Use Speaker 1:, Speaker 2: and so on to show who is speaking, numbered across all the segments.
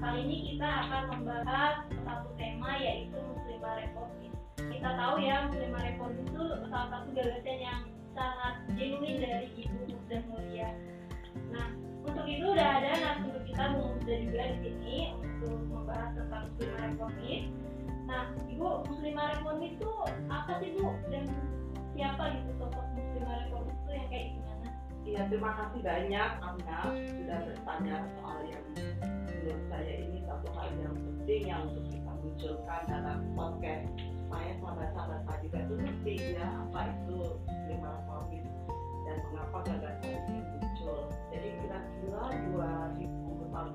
Speaker 1: kali ini kita akan membahas satu tema yaitu Muslimah Reformis. Kita tahu ya Muslimah Reformis itu salah satu gagasan yang sangat genuine dari Ibu Musda Mulia. Nah, untuk itu udah ada narasumber kita Bu Musda juga di sini untuk membahas tentang Muslimah Reformis. Nah, Ibu Muslimah Reformis itu apa sih Bu dan siapa gitu sosok Muslimah Reformis itu yang kayak gimana?
Speaker 2: Iya, terima kasih banyak Amna sudah bertanya soal yang menurut saya ini satu hal yang penting yang untuk kita munculkan dalam podcast supaya sahabat-sahabat tadi itu ngerti ya apa itu lima reformis dan mengapa gagasan ini muncul. Jadi kira-kira 2000 tahun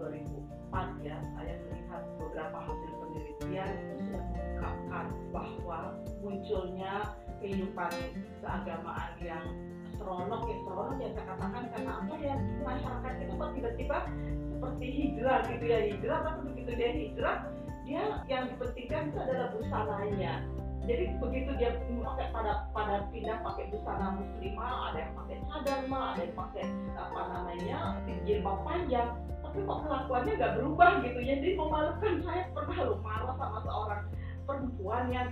Speaker 2: 2004 ya saya melihat beberapa hasil penelitian itu sudah mengungkapkan bahwa munculnya kehidupan keagamaan yang seronok ya seronok ya saya katakan karena apa ya masyarakat itu kok tiba-tiba seperti hijrah gitu ya hijrah tapi begitu dia hijrah dia yang dipentingkan itu adalah busananya. Jadi begitu dia pakai pada pada pindah pakai busana muslimah ada yang pakai cadar mah ada yang pakai apa namanya jilbab panjang tapi kok kelakuannya nggak berubah gitu ya. Jadi memalukan saya pernah lu marah sama seorang perempuan yang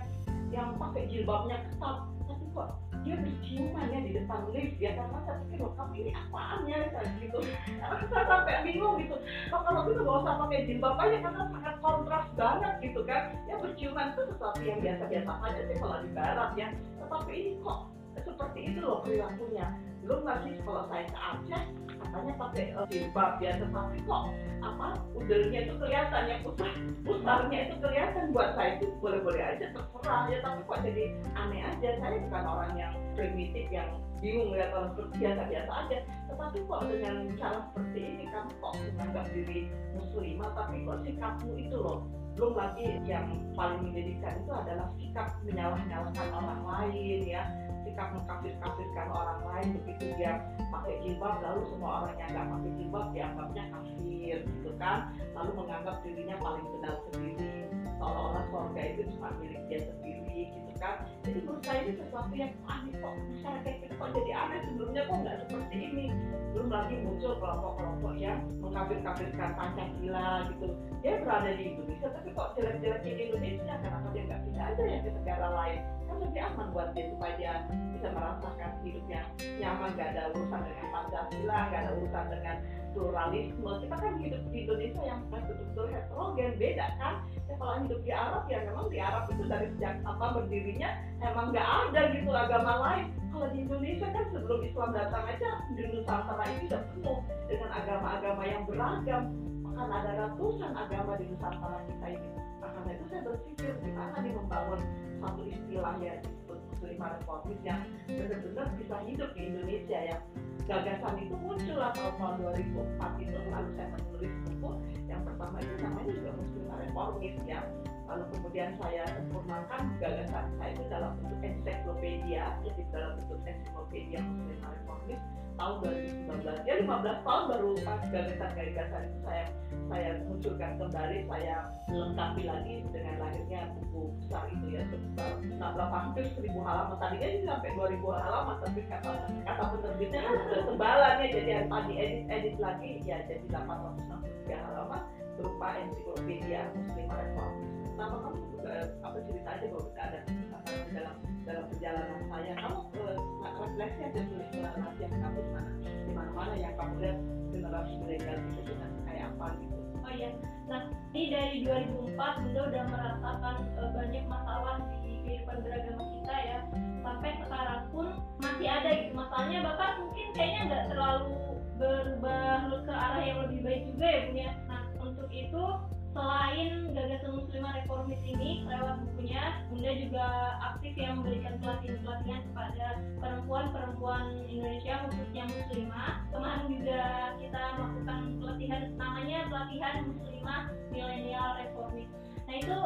Speaker 2: yang pakai jilbabnya ketat tapi kok dia berciuman ya di depan lift ya karena saya pikir loh kamu ini apaan ya gitu. Karena saya sampai bingung gitu. Oh, kalau gitu gak usah pakai jilbab aja karena sangat kontras banget gitu kan. Ya berciuman itu sesuatu yang biasa-biasa aja sih kalau di barat ya. Tetapi ini kok seperti itu loh perilakunya belum lagi kalau saya ke Aceh katanya pakai uh, jilbab ya tetapi kok apa udelnya itu kelihatan ya? Pusar pusarnya itu kelihatan buat saya itu. Boleh-boleh aja terserah. Ya tapi kok jadi aneh aja. Saya bukan orang yang primitif yang bingung lihat orang seperti biasa-biasa aja. Tetapi kok dengan cara seperti ini kamu kok menganggap diri muslimah? Tapi kok sikapmu itu loh belum lagi yang paling menjadikan itu adalah sikap menyalah-nyalahkan orang lain ya sikap mengkafir-kafirkan orang lain begitu dia pakai jilbab lalu semua orang yang nggak pakai jilbab dianggapnya kafir gitu kan? Lalu menganggap dirinya paling benar sendiri. Seolah-olah surga itu cuma milik dia sendiri gitu kan? Jadi menurut saya ini sesuatu yang aneh kok. Masyarakat kita kok jadi aneh? Sebelumnya kok nggak seperti ini. Belum lagi muncul kelompok-kelompok yang mengkafir-kafirkan Pancasila gitu. Dia berada di Indonesia tapi kok jelek-jeleknya di Indonesia? Kenapa dia nggak pindah aja ya ke negara lain kan lebih aman buat dia supaya bisa merasakan hidup yang nyaman gak ada urusan dengan Pancasila gak ada urusan dengan pluralisme. Kita kan hidup di Indonesia yang betul-betul heterogen beda kan? Ya kalau hidup di Arab ya memang di Arab itu dari sejak apa berdirinya emang nggak ada gitu agama lain. Kalau di Indonesia kan sebelum Islam datang aja di Nusantara ini sudah penuh dengan agama-agama yang beragam. Akan ada ratusan agama di Nusantara kita ini karena itu saya berpikir gimana nih membangun satu istilah ya disebut muslimah reformis yang benar-benar bisa hidup di Indonesia ya. Gagasan itu muncul lah tahun tahun 2004 itu lalu saya menulis buku yang pertama itu namanya juga muslimah reformis ya lalu kemudian saya sempurnakan gagasan saya itu dalam bentuk ensiklopedia jadi dalam bentuk ensiklopedia muslimah reformis tahun 2019 ya 15 tahun baru pas gagasan-gagasan itu saya saya munculkan kembali saya lengkapi lagi dengan lahirnya buku besar itu ya sebesar berapa hampir seribu halaman. Tadinya ini sampai 2000 halaman tapi kata kata penerbitnya kan sudah tebalannya jadi tadi edit edit lagi ya jadi 863 halaman berupa ensiklopedia muslimah reformis nama kamu juga apa cerita aja bahwa kita ada apa, dalam dalam perjalanan saya? Kamu uh, refleksi aja tulis nasihat kamu di mana di mana mana yang kamu lihat generasi milenial itu kayak apa gitu.
Speaker 1: Oh iya. Nah ini dari 2004 Bunda udah merasakan uh, banyak masalah di kehidupan beragama kita ya. Sampai sekarang pun masih ada gitu masalahnya. Bahkan mungkin kayaknya nggak terlalu berubah ke arah yang lebih baik juga ya punya nah untuk itu selain gagasan muslimah reformis ini lewat bukunya Bunda juga aktif yang memberikan pelatihan-pelatihan kepada perempuan-perempuan Indonesia khususnya muslimah. Kemarin juga kita melakukan pelatihan namanya pelatihan muslimah milenial reformis. Nah itu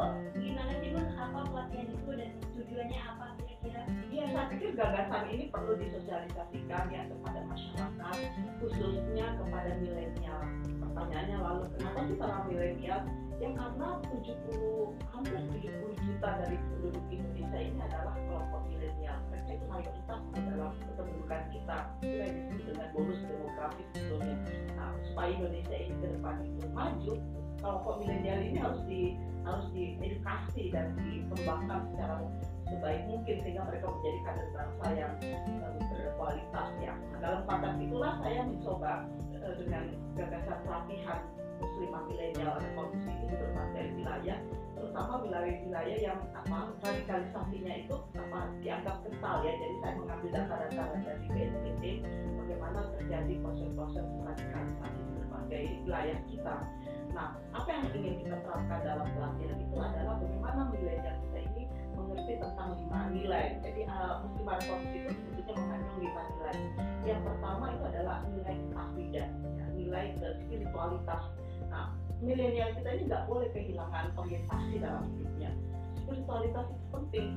Speaker 1: gimana sih Bun? Apa pelatihan itu dan tujuannya apa kira-kira
Speaker 2: ya saya pikir gagasan ini perlu disosialisasikan ya kepada masyarakat khususnya kepada milenial. Pertanyaannya lalu kenapa sih para milenial yang karena 70 hampir 70 juta dari penduduk Indonesia ini adalah kelompok milenial? Mereka itu mayoritas dalam kependudukan kita. Itu disebut dengan bonus demografis sebetulnya. Nah supaya Indonesia ini ke depan itu maju kelompok milenial ini harus di harus diedukasi dan dikembangkan secara sebaik mungkin sehingga mereka menjadi kader bangsa yang uh, berkualitas ya. Nah, dalam konteks itulah saya mencoba uh, dengan gagasan pelatihan muslimah milenial korupsi ini berbagai wilayah terutama wilayah-wilayah yang apa radikalisasinya itu apa dianggap kental ya jadi saya mengambil data-data dari BNPT bagaimana terjadi proses-proses radikalisasi di berbagai wilayah kita nah apa yang ingin kita terapkan dalam pelatihan itu adalah bagaimana milenial mengerti tentang lima nilai jadi uh, muslimah korupsi itu sebetulnya mengandung lima nilai yang pertama itu adalah nilai ketakwidaan ya, nilai spiritualitas Nah, milenial kita ini nggak boleh kehilangan orientasi dalam hidupnya. Spiritualitas itu penting,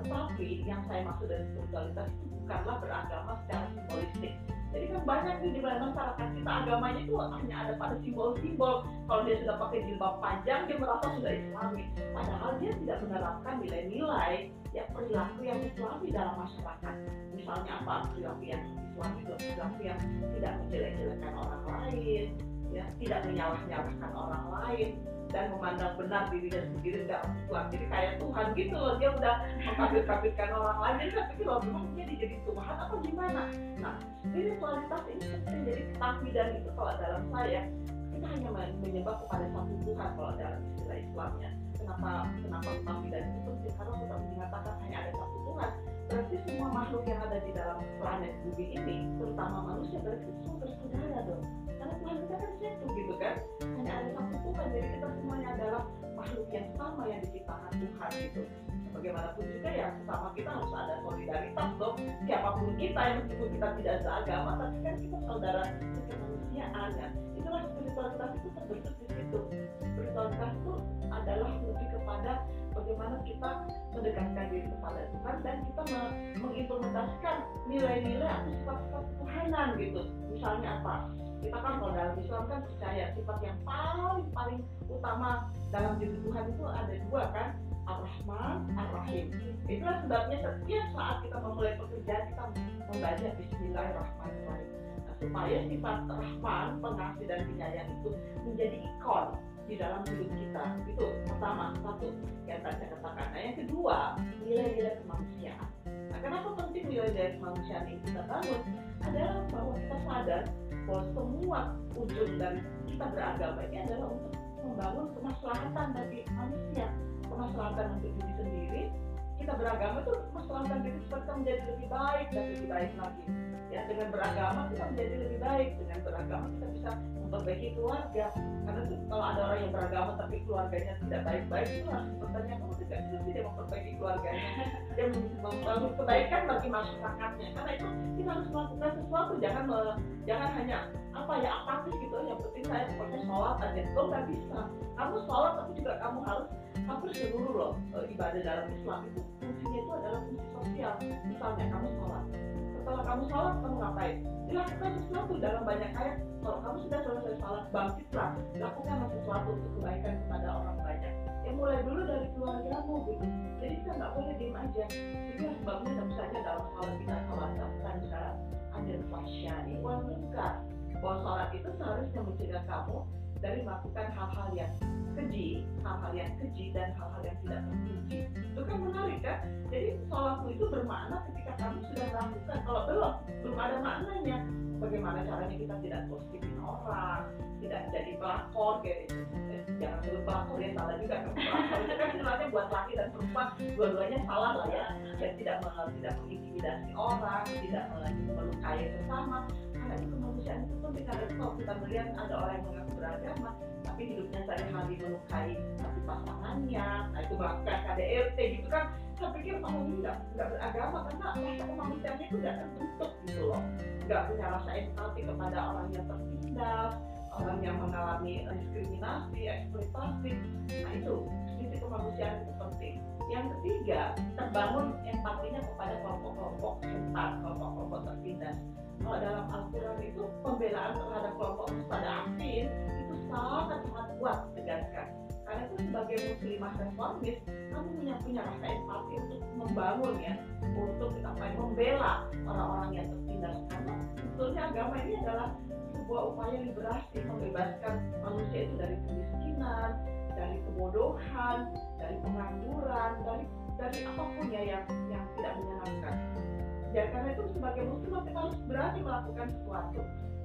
Speaker 2: tetapi yang saya maksud dari spiritualitas itu bukanlah beragama secara simbolistik. Jadi kan banyak nih di masyarakat kita agamanya itu hanya ada pada simbol-simbol. Kalau dia sudah pakai jilbab panjang, dia merasa sudah islami. Padahal dia tidak menerapkan nilai-nilai ya perilaku yang islami dalam masyarakat. Misalnya apa? Perilaku yang islami itu perilaku yang tidak menjelek-jelekan orang lain, ya. Tidak menyalah-nyalahkan orang lain dan memandang benar dirinya sendiri tidak Tuhan jadi kayak Tuhan gitu loh dia udah mengkafir-kafirkan orang lain. Jadi saya pikir loh memang dia jadi Tuhan apa gimana? Nah spiritualitas ini penting jadi dan itu kalau dalam saya. Kita hanya menyebab kepada satu Tuhan kalau dalam istilah Islamnya kenapa kenapa dan itu penting? Karena kita mengatakan hanya ada satu Tuhan berarti semua makhluk yang ada di dalam planet bumi ini terutama manusia berarti semua bersaudara dong. Karena Tuhan kita kan satu gitu kan? Hanya ada satu Tuhan. Jadi kita semuanya adalah makhluk yang sama yang diciptakan Tuhan gitu. Bagaimanapun juga ya sama kita harus ada solidaritas dong. Siapa pun kita yang meskipun kita tidak seagama tapi kan kita saudara kemanusiaan ya. Itulah spiritualitas itu terbentuk di situ. Spiritualitas itu adalah lebih kepada bagaimana kita mendekatkan diri kepada Tuhan dan kita mengimplementasikan nilai-nilai atau sifat-sifat Tuhanan gitu misalnya apa kita kan kalau dalam Islam kan percaya sifat yang paling paling utama dalam diri Tuhan itu ada dua kan Ar-Rahman, Ar-Rahim. Itulah sebabnya setiap saat kita memulai pekerjaan kita membaca Bismillahirrahmanirrahim. Nah, supaya sifat Rahman, pengasih dan penyayang itu menjadi ikon di dalam hidup kita. Itu pertama, satu yang tadi saya katakan. Nah, yang kedua, nilai-nilai kemanusiaan. Nah, kenapa penting nilai-nilai kemanusiaan ini kita bangun? Adalah bahwa kita sadar bahwa semua ujung dari kita beragama ini adalah untuk membangun kemaslahatan bagi manusia kemaslahatan untuk diri sendiri kita beragama itu kemaslahatan diri supaya kita menjadi lebih baik dan lebih baik lagi. Ya dengan beragama kita menjadi lebih baik. Dengan beragama kita bisa memperbaiki keluarga. Karena itu, kalau ada orang yang beragama tapi keluarganya tidak baik-baik itu harus bertanya kamu tidak bisa tidak memperbaiki keluarganya. Dia membangun kebaikan bagi masyarakatnya. Karena itu kita harus melakukan sesuatu. Jangan jangan hanya apa ya apatis gitu. Yang penting saya pokoknya sholat aja. Lo nggak bisa. Kamu sholat tapi juga kamu harus hampir seluruh loh eh, ibadah dalam Islam itu fungsinya itu adalah fungsi sosial. Misalnya kamu sholat. Setelah kamu sholat kamu ngapain? Dilakukan sesuatu dalam banyak ayat. Kalau kamu sudah selesai sholat bangkitlah. Lakukan sesuatu untuk kebaikan kepada orang banyak. Yang mulai dulu dari keluargamu gitu. Jadi kita nggak boleh diem aja. Itu sebabnya tentu saja dalam sholat kita sholat kan syarat ada fasyani wal bahwa sholat itu seharusnya mencegah kamu dari melakukan hal-hal yang keji, hal-hal yang keji dan hal-hal yang tidak terpuji. Itu kan menarik kan? Jadi sholatmu itu bermakna ketika kamu sudah melakukan. Kalau belum, belum ada maknanya. Bagaimana caranya kita tidak positifin orang, tidak jadi pelakor, gitu. Eh, jangan dulu pelakor ya salah juga kan pelakor itu kan istilahnya buat laki dan perempuan dua-duanya salah lah ya dan tidak tidak mengintimidasi orang tidak melukai sesama karena itu kemanusiaan itu penting itu kalau kita melihat ada orang yang mengaku beragama tapi hidupnya sehari-hari melukai satu pasangannya nah itu melakukan KDRT gitu kan. Saya pikir oh ini nggak nggak beragama karena rasa kemanusiaannya itu nggak terbentuk gitu loh. Nggak punya rasa empati kepada orang yang tertindas orang yang mengalami diskriminasi eksploitasi. Nah itu sisi kemanusiaan itu penting. Yang ketiga terbangun empatinya kepada kelompok-kelompok rentan kelompok-kelompok tertindas kalau dalam Al-Quran itu pembelaan terhadap kelompok pada asin itu sangat sangat kuat tegaskan. Karena itu sebagai muslimah reformis kamu punya punya rasa empati untuk membangun ya untuk apa membela orang-orang yang tertindas karena sebetulnya agama ini adalah sebuah upaya liberasi membebaskan manusia itu dari kemiskinan dari kebodohan dari pengangguran dari dari apa pun ya yang yang tidak menyenangkan dan karena itu sebagai muslim kita harus berani melakukan sesuatu.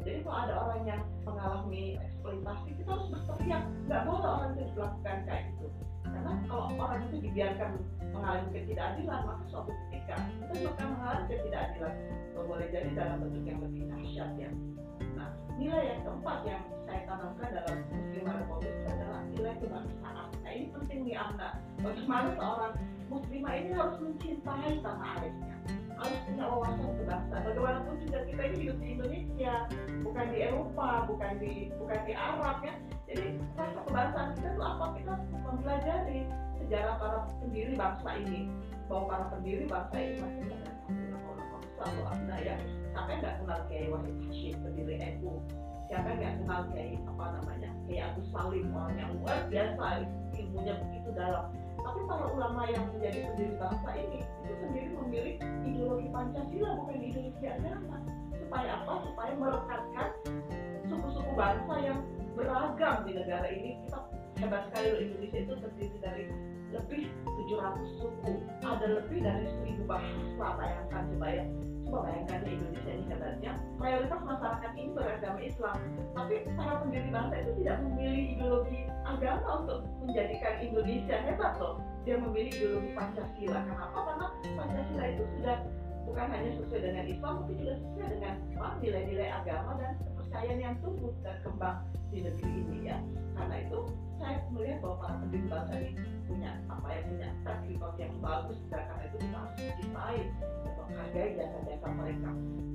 Speaker 2: Jadi kalau ada orang yang mengalami eksploitasi kita harus berteriak. Nggak boleh orang itu dilakukan kayak gitu. Karena kalau orang itu dibiarkan mengalami ketidakadilan maka suatu ketika kita akan mengalami ketidakadilan. Boleh jadi dalam bentuk yang lebih dahsyat ya. Nah nilai yang keempat yang saya tanamkan dalam muslimah republik adalah nilai kebangsaan. Nah ini penting nih Amna. Bagaimana seorang muslimah ini harus mencintai tanah airnya harus punya wawasan kebangsaan bagaimanapun juga kita ini hidup di Indonesia bukan di Eropa bukan di bukan di Arab ya. Jadi rasa kebangsaan kita itu apa? Kita mempelajari sejarah para pendiri bangsa ini. Bahwa para pendiri bangsa ini masih ada selalu ada ya. Siapa yang nggak kenal Kiai Wahid Hashim pendiri NU? Siapa yang nggak kenal Kiai apa namanya Kiai Agus Salim orang yang luar biasa ilmunya begitu dalam tapi para ulama yang menjadi pendiri bangsa ini itu sendiri memilih ideologi Pancasila bukan ideologi agama. Supaya apa? Supaya merekatkan suku-suku bangsa yang beragam di negara ini. Kita hebat sekali loh Indonesia itu terdiri dari lebih 700 suku. Ada lebih dari 1000 bahasa bayangkan supaya coba bayangkan Indonesia mayoritas masyarakat ini beragama Islam. Tapi para pendiri bangsa itu tidak memilih ideologi agama untuk menjadikan Indonesia hebat loh. Dia memilih ideologi Pancasila. Kenapa? Karena Pancasila itu sudah bukan hanya sesuai dengan Islam tapi juga sesuai dengan nilai-nilai agama dan kepercayaan yang tumbuh dan kembang di negeri ini ya. Karena itu saya melihat bahwa para pendiri bangsa ini punya apa ya punya track yang bagus. Dan karena itu kita harus mencintai dan menghargai jasa-jasa mereka.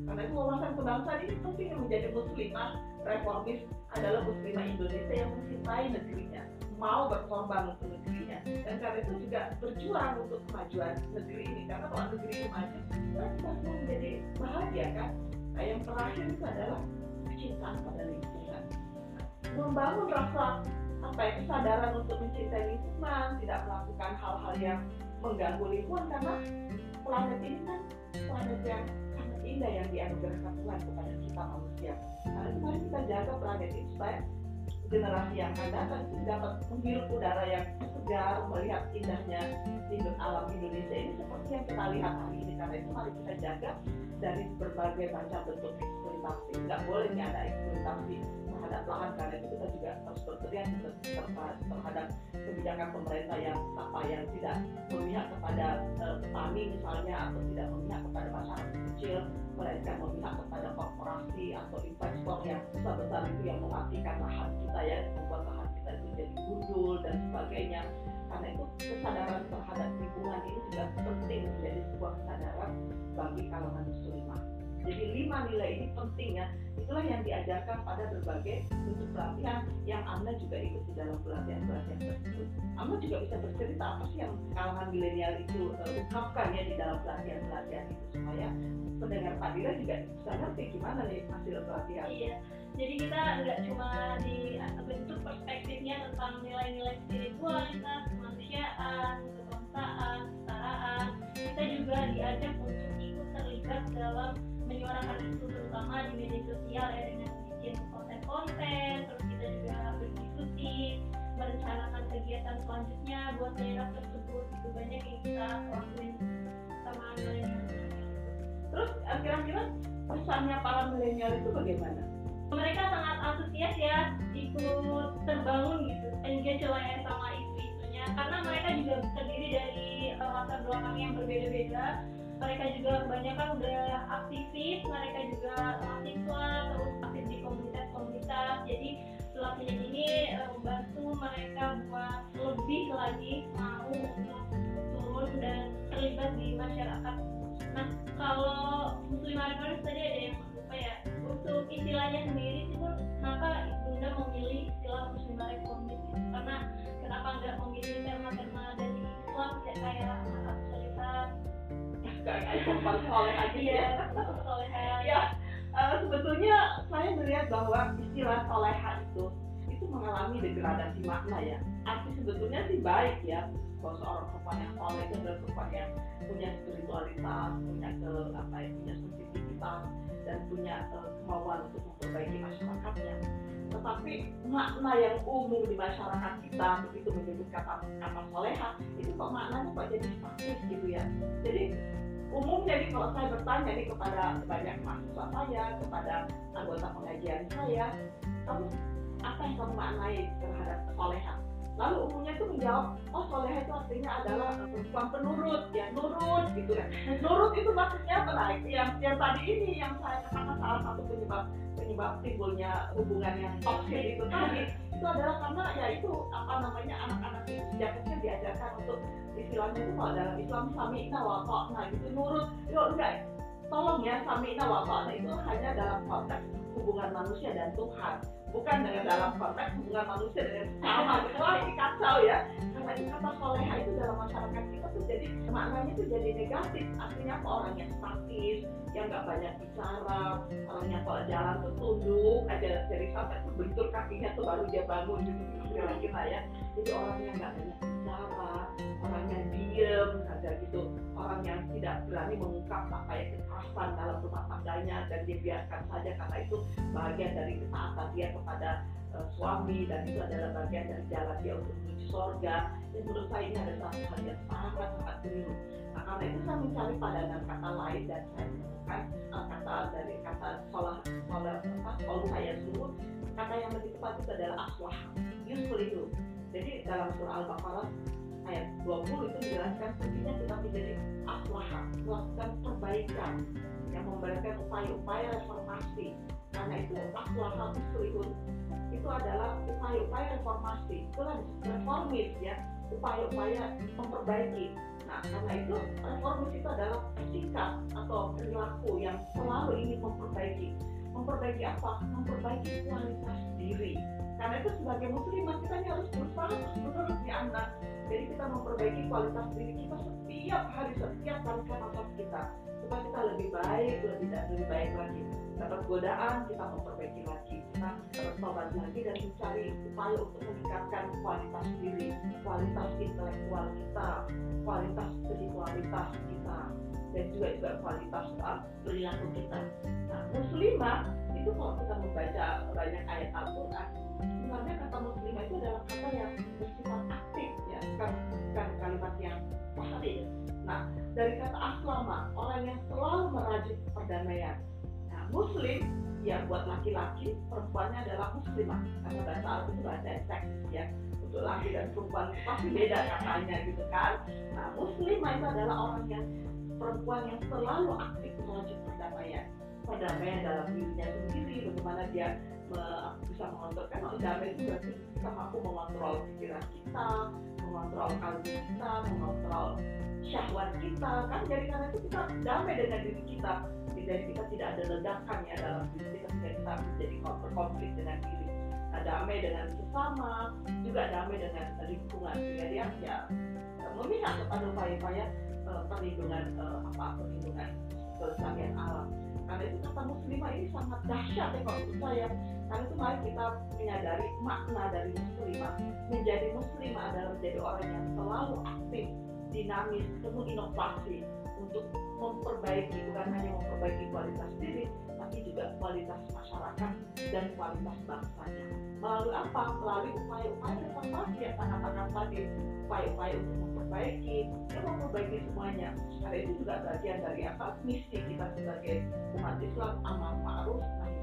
Speaker 2: Karena itu wawasan kebangsaan ini penting yang menjadi muslimah reformis adalah muslimah Indonesia yang mencintai negerinya mau berkorban untuk negerinya. Dan karena itu juga berjuang untuk kemajuan negeri ini. Karena kalau negeri itu maju kita semua menjadi bahagia kan? Nah yang terakhir itu adalah kecintaan pada lingkungan membangun rasa apa ya kesadaran untuk mencintai lingkungan tidak melakukan hal-hal yang mengganggu lingkungan karena planet ini kan planet yang sangat indah yang dianugerahkan Tuhan kepada kita manusia. Nah itu mari kita jaga planet ini supaya generasi yang akan datang itu dapat menghirup udara yang segar melihat indahnya hidup alam Indonesia. Ini seperti yang kita lihat hari ini karena itu mari kita jaga dari berbagai macam bentuk eksploitasi nggak boleh ada eksploitasi terhadap lahan karena itu kita juga harus berteriak terhadap kebijakan pemerintah yang apa yang tidak memihak kepada uh, petani misalnya atau tidak memihak kepada masyarakat kecil melainkan memihak kepada korporasi atau investor yang besar besar itu yang mematikan lahan kita ya membuat lahan kita itu jadi gundul dan sebagainya. Karena itu kesadaran terhadap lingkungan ini juga penting menjadi sebuah kesadaran bagi kalangan muslimah jadi lima nilai ini penting ya. Itulah yang diajarkan pada berbagai bentuk pelatihan yang Anda juga ikut di dalam pelatihan-pelatihan tersebut. Anda juga bisa bercerita apa sih yang kalangan milenial itu uh, ungkapkan ya di dalam pelatihan-pelatihan itu supaya pendengar Fadila juga bisa ngerti gimana nih hasil pelatihan.
Speaker 1: Iya. Jadi kita nggak cuma di bentuk perspektifnya tentang nilai-nilai spiritualitas kemanusiaan kebangsaan kesetaraan kita juga diajak untuk ikut terlibat dalam menyuarakan isu terutama di media sosial ya dengan bikin konten-konten terus kita juga berdiskusi merencanakan kegiatan selanjutnya buat daerah tersebut. Itu banyak yang kita lakuin sama
Speaker 2: terus eh, kira-kira pesannya para milenial itu bagaimana?
Speaker 1: Mereka sangat antusias ya ikut terbangun gitu engage lah ya sama isu-isunya. Karena mereka juga terdiri dari uh, latar belakang yang berbeda-beda mereka juga kebanyakan udah aktivis mereka juga mahasiswa terus aktif di komunitas-komunitas jadi pelatihan ini uh, membantu mereka buat lebih lagi mau untuk turun dan terlibat di masyarakat nah kalau muslimah reformis tadi ada yang lupa ya untuk istilahnya sendiri sih pun kenapa bunda memilih istilah reformis gitu? karena kenapa nggak memilih tema-tema dari Islam kayak kayak
Speaker 2: perempuan soleh aja ya ya uh, sebetulnya saya melihat bahwa istilah soleha itu itu mengalami degradasi makna ya arti sebetulnya sih baik ya kalau seorang perempuan yang soleh itu adalah perempuan yang punya spiritualitas punya ke apa ya punya sensitivitas dan punya uh, kemauan untuk memperbaiki masyarakatnya tetapi makna yang umum di masyarakat kita begitu menyebut kata kata soleha itu kok maknanya kok jadi statis gitu ya jadi umumnya nih kalau saya bertanya nih kepada banyak mahasiswa saya kepada anggota pengajian saya kamu apa yang kamu maknai terhadap soleha? Lalu umumnya itu menjawab oh soleha itu artinya adalah perempuan penurut. Ya nurut gitu ya nurut itu maksudnya apa? Nah yang yang tadi ini yang saya katakan salah satu penyebab penyebab timbulnya hubungan yang toksik itu tadi. Itu adalah karena ya itu apa namanya anak-anak istilahnya itu kalau dalam Islam sami'na wa nah gitu. Nurut yuk enggak. Tolong ya sami'na wa nah itu hanya dalam konteks hubungan manusia dan Tuhan. Bukan dengan dalam konteks hubungan manusia dengan sama wah ini kacau ya. Karena itu kata soleha itu dalam masyarakat kita tuh jadi maknanya itu jadi negatif. Artinya apa? Orang yang statis yang nggak banyak bicara. Orang yang kalau jalan tuh tunduk. Aja dari sampai tuh bentur kakinya tuh baru dia bangun. Gitu. Kira-kira ya. Jadi orang yang nggak banyak bicara orang yang diem ada gitu. Orang yang tidak berani mengungkap apa yang kekerasan dalam rumah tangganya dan dia biarkan saja karena itu bagian dari ketaatan dia kepada uh, suami dan itu adalah bagian dari jalan dia untuk menuju surga dan menurut saya ini ada satu hal yang sangat sangat keliru. Nah karena itu saya mencari padanan kata lain dan saya menemukan uh, kata dari kata sholah apa kalau saya sebut kata yang lebih tepat itu adalah aslah useful itu jadi dalam surah al-baqarah ayat 20 itu dijelaskan pentingnya kita menjadi aslaha melakukan perbaikan yang memberikan upaya-upaya reformasi. Karena itu aslaha muslimun itu adalah upaya-upaya reformasi. Itulah reformis ya. Upaya-upaya memperbaiki. Nah karena itu reformis itu adalah sikap atau perilaku yang selalu ingin memperbaiki. Memperbaiki apa? Memperbaiki kualitas diri. Karena itu sebagai muslimah kita harus berusaha terus menerus di anak jadi kita memperbaiki kualitas diri kita setiap hari setiap kali nafas kita. Supaya kita lebih baik lebih lebih baik lagi. Dapat godaan kita memperbaiki lagi. Kita bertobat lagi dan mencari upaya untuk meningkatkan kualitas diri kualitas intelektual kita kualitas spiritualitas kita dan juga juga kualitas perilaku kita. Nah muslimah itu kalau kita membaca banyak ayat Al-Quran sebenarnya kata muslimah itu adalah kata yang bersifat aktif bukan, kalimat yang pasif nah dari kata aslama orang yang selalu merajut perdamaian. Nah muslim yang buat laki-laki perempuannya adalah muslimah. Karena bahasa Arab itu bahasa seks ya. Untuk laki dan perempuan pasti beda katanya gitu kan. Nah muslimah itu adalah orang yang perempuan yang selalu aktif merajut perdamaian. Perdamaian dalam dirinya sendiri bagaimana dia bisa mengontrol. Kan damai itu berarti kita mampu mengontrol pikiran kita mengontrol kita mengontrol syahwat kita. Kan jadi karena itu kita damai dengan diri kita. Jadi kita tidak ada ledakan ya dalam diri kita sehingga kita menjadi berkonflik dengan diri. Nah, damai dengan sesama juga damai dengan lingkungan. Sehingga dia ya memihak kepada upaya-upaya uh, perlindungan uh, apa perlindungan kelestarian alam. Karena itu kata muslimah ini sangat dahsyat ya kalau menurut saya karena itu mari kita menyadari makna dari muslimah. Menjadi muslimah adalah menjadi orang yang selalu aktif dinamis penuh inovasi untuk memperbaiki bukan hanya memperbaiki kualitas diri tapi juga kualitas masyarakat dan kualitas bangsanya. Melalui apa? Melalui upaya-upaya reformasi yang katakan tadi. Upaya-upaya untuk memperbaiki dan memperbaiki semuanya. Karena itu juga bagian dari apa? Misi kita sebagai umat Islam amal ma'ruf nahi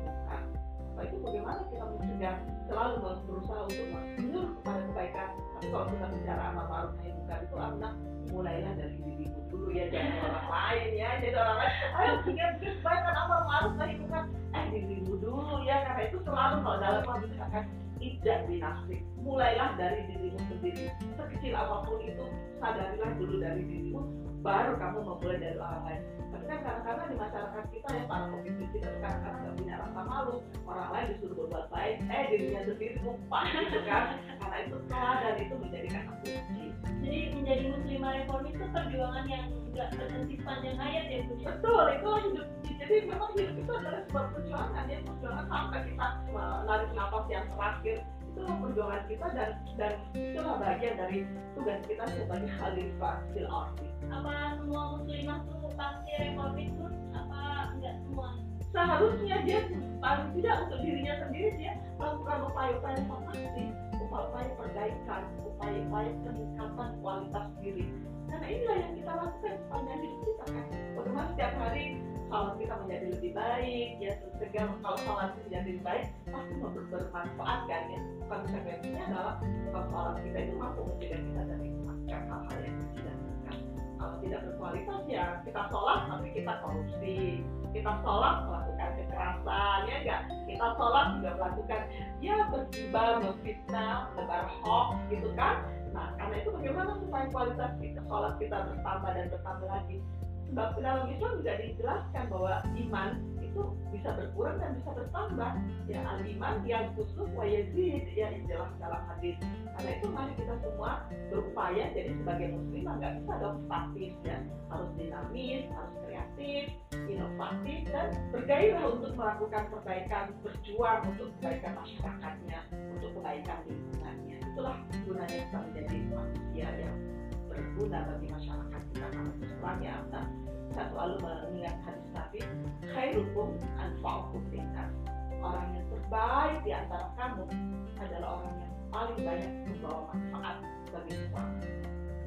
Speaker 2: munkar nah itu bagaimana kita mencegah selalu berusaha untuk menyuruh kepada kebaikan? Tapi kalau kita bicara amal ma'ruf nahi munkar itu anak mulailah dari dirimu dulu ya jangan orang lain ya jadi orang lain. Ayo kita kebaikan amal ma'ruf nahi munkar eh dirimu dulu ya karena itu selalu kalau dalam kondisi akan tidak dinasik mulailah dari dirimu sendiri. Sekecil apa pun itu sadarilah dulu dari dirimu baru kamu memulai dari orang lain. Tapi kan kadang-kadang di masyarakat kita ya para pemimpin kita sekarang kadang nggak punya rasa malu. Orang lain disuruh berbuat baik eh dirinya sendiri lupa gitu kan. Karena itu dan itu menjadi kata kunci
Speaker 1: jadi menjadi muslimah reformis itu perjuangan yang nggak berhenti sepanjang hayat ya Bu?
Speaker 2: Betul itu hidup. Jadi memang hidup itu adalah sebuah perjuangan ya perjuangan sampai kita menarik nafas yang terakhir itu perjuangan kita dan dan itulah bagian dari tugas kita sebagai khalifah fil ardi.
Speaker 1: Apa semua muslimah tuh pasti reformis pun apa enggak semua?
Speaker 2: Seharusnya dia paling tidak untuk dirinya sendiri dia melakukan upaya-upaya pasti upaya-upaya perbaikan upaya-upaya peningkatan kualitas diri. Karena inilah yang kita lakukan sepanjang hidup kita kan. Bagaimana setiap hari kalau kita menjadi lebih baik ya sehingga kalau sholat itu menjadi lebih baik pasti bermanfaat kan ya. Konsekuensinya adalah kalau sholat kita itu mampu mencegah kita dari melakukan hal-hal yang tidak kalau tidak berkualitas ya kita sholat tapi kita korupsi. Kita sholat melakukan kekerasan ya enggak kita sholat juga melakukan ya bergibah memfitnah menebar hoax gitu kan? Nah karena itu bagaimana supaya kualitas kita sholat kita bertambah dan bertambah lagi sebab dalam Islam juga dijelaskan bahwa iman itu bisa berkurang dan bisa bertambah. Ya aliman yang khusus wajib ya jelas dalam hadis. Karena itu mari kita semua berupaya jadi sebagai muslim nggak bisa dong statis ya harus dinamis harus kreatif inovatif dan bergairah untuk melakukan perbaikan berjuang untuk kebaikan masyarakatnya untuk kebaikan lingkungannya. Itulah gunanya kita menjadi manusia yang berguna bagi masyarakat kita karena Islam ya. Nah, saya selalu mengingat hadis Nabi khairukum anfa'ukum linnas orang yang terbaik di antara kamu adalah orang yang paling banyak membawa manfaat bagi seseorang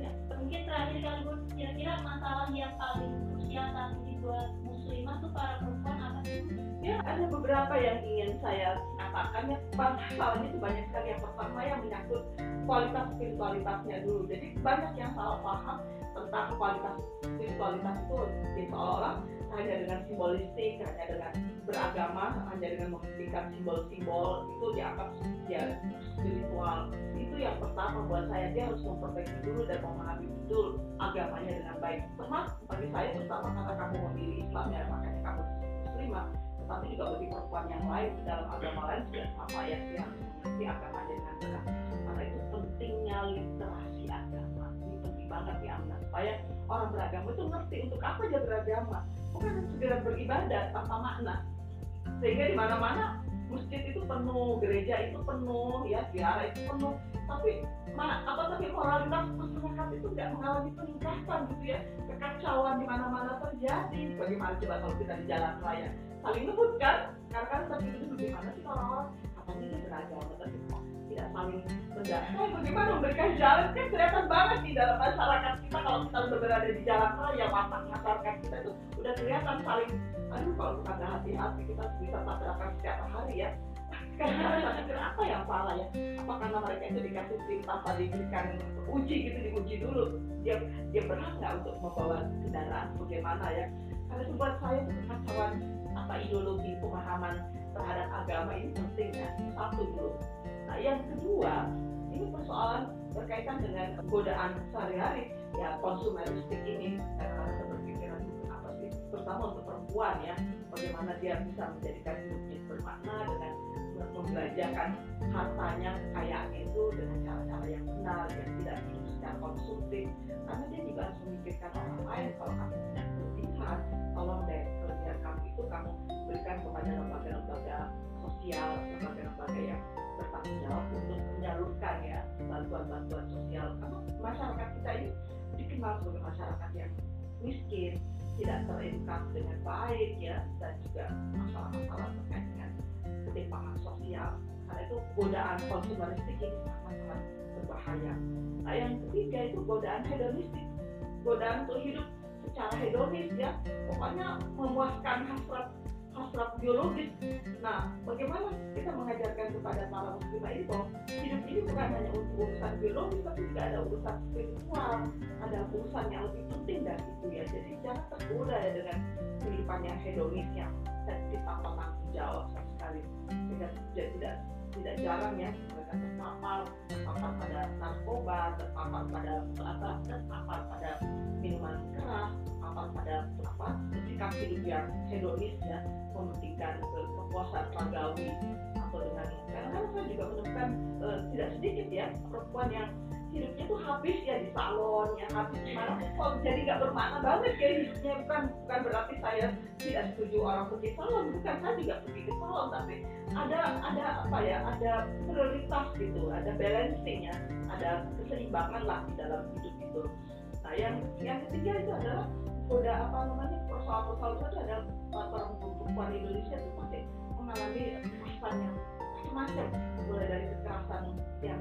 Speaker 1: ya mungkin terakhir kali bu kira-kira masalah yang paling krusial saat ini buat muslimah tuh para perempuan apa sih
Speaker 2: ya ada beberapa yang ingin saya katakan ya masalahnya itu banyak sekali. Yang pertama yang menyangkut kualitas spiritualitasnya dulu. Jadi banyak yang salah paham tentang kualitas spiritualitas itu jadi seolah-olah hanya dengan simbolistik hanya dengan beragama hanya dengan menghentikan simbol-simbol itu dianggap ya spiritual. Itu yang pertama buat saya. Dia harus memperbaiki dulu dan memahami betul agamanya dengan baik. Termasuk bagi saya terutama karena kamu memilih Islam ya makanya kamu muslimah tetapi juga bagi perempuan yang lain dalam agama lain sudah sama ya dia harus agamanya dengan benar karena itu pentingnya literasi agama? Ini penting banget ya Amna supaya orang beragama itu ngerti untuk apa dia beragama. Bukan segera beribadah tanpa makna. Sehingga di mana-mana masjid itu penuh gereja itu penuh ya biara itu penuh. Tapi mana apa tapi moralitas masyarakat itu tidak mengalami peningkatan gitu ya kekacauan di mana-mana terjadi. Bagaimana coba kalau kita di jalan raya saling ngebut kan karena kan tapi itu bagaimana sih orang-orang? Katanya dia beragama? Tapi tidak saling mendasar bagaimana memberikan jalan? Kan kelihatan banget di dalam masyarakat kita kalau kita udah berada di jalan raya masyarakat kita itu udah kelihatan saling aduh kalau kita nggak hati-hati kita bisa tabrakan setiap hari ya. Karena pikir apa yang salah ya? Apa karena mereka itu dikasih SIM tanpa diberikan uji gitu diuji dulu? Dia dia berhak nggak untuk membawa kendaraan? Bagaimana ya? Karena itu buat saya itu kekacauan apa ideologi pemahaman terhadap agama ini penting ya satu dulu nah yang kedua ini persoalan berkaitan dengan godaan sehari-hari. Ya konsumeristik ini karena ada berpikiran apa sih? Terutama untuk perempuan ya. Bagaimana dia bisa menjadikan hidupnya bermakna dengan membelanjakan hartanya kekayaannya itu dengan cara-cara yang benar yang tidak hidup secara konsumtif. Karena dia juga harus memikirkan orang lain. Kalau kamu punya kelebihan tolong deh itu kamu berikan kepada lembaga-lembaga sosial lembaga-lembaga yang bertanggung jawab untuk menyalurkan ya bantuan-bantuan sosial. Karena masyarakat kita ini dikenal sebagai masyarakat yang miskin tidak teredukasi dengan baik ya dan juga masalah-masalah terkait dengan ketimpangan sosial. Karena itu godaan konsumeristik ini sangat-sangat berbahaya. Nah yang ketiga itu godaan hedonistik godaan untuk hidup secara hedonis ya. Pokoknya memuaskan hasrat hasrat biologis. Nah bagaimana kita mengajarkan kepada para muslimah ini bahwa hidup ini bukan hanya untuk urusan biologis tapi juga ada urusan spiritual ada urusan yang lebih penting dari itu ya. Jadi jangan tergoda ya dengan kehidupan yang hedonis yang tanpa tanggung jawab sama sekali. Tidak tidak tidak jarang ya mereka terpapar terpapar pada narkoba terpapar pada apa terpapar pada minuman keras terpapar pada apa sikap hidup yang hedonis ya mementingkan kepuasan ragawi atau dengan karena saya juga menemukan uh, tidak sedikit ya perempuan yang hidupnya tuh habis ya di salon ya habis di mana. Jadi nggak bermakna banget ya hidupnya. Bukan bukan berarti saya tidak setuju orang pergi salon. Bukan saya juga pergi ke salon tapi ada ada apa ya ada prioritas gitu ada balancing ya ada keseimbangan lah di dalam hidup itu. Nah yang yang ketiga itu adalah udah apa namanya persoalan-persoalan itu adalah orang perempuan Indonesia itu masih mengalami kekerasan yang macam-macam. Mulai dari kekerasan yang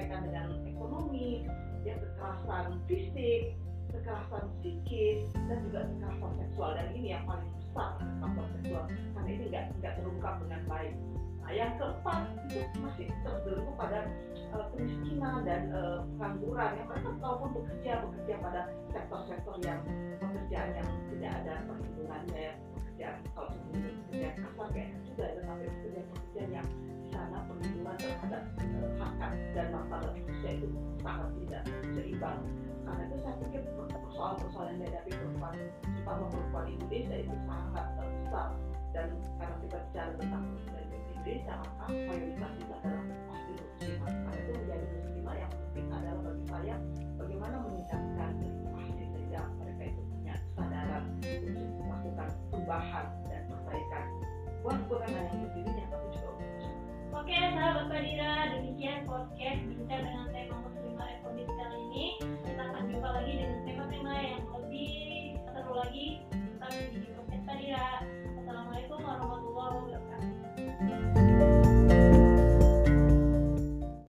Speaker 2: berkaitan dengan ekonomi yang kekerasan fisik kekerasan psikis dan juga kekerasan seksual. Dan ini yang paling besar kekerasan seksual. Karena ini nggak nggak terungkap dengan baik. Nah yang keempat itu masih terbelenggu pada uh, kemiskinan dan uh, pengangguran. Yang mereka walaupun bekerja bekerja pada sektor-sektor yang pekerjaan yang tidak ada perlindungannya ya pekerjaan kalau sebelumnya pekerjaan kasar kayak juga tetapi pekerjaan-pekerjaan yang di sana perlindungan terhadap uh, dan martabat manusia itu sangat tidak seimbang. Karena itu saya pikir persoalan-persoalan yang dihadapi perempuan terutama perempuan Indonesia itu sangat besar dan karena kita bicara tentang Indonesia maka mayoritas itu adalah pasti muslimah. Karena itu menjadi muslimah yang penting adalah bagi saya bagaimana meningkatkan literasi sehingga mereka itu punya kesadaran untuk melakukan perubahan dan perbaikan bukan bukan hanya untuk dirinya tapi Oke
Speaker 1: sahabat Padira, demikian podcast bincang dengan tema muslimah ekonomi kali ini. Kita akan jumpa lagi dengan tema-tema yang lebih seru lagi tentang di podcast Padira. Assalamualaikum warahmatullahi wabarakatuh.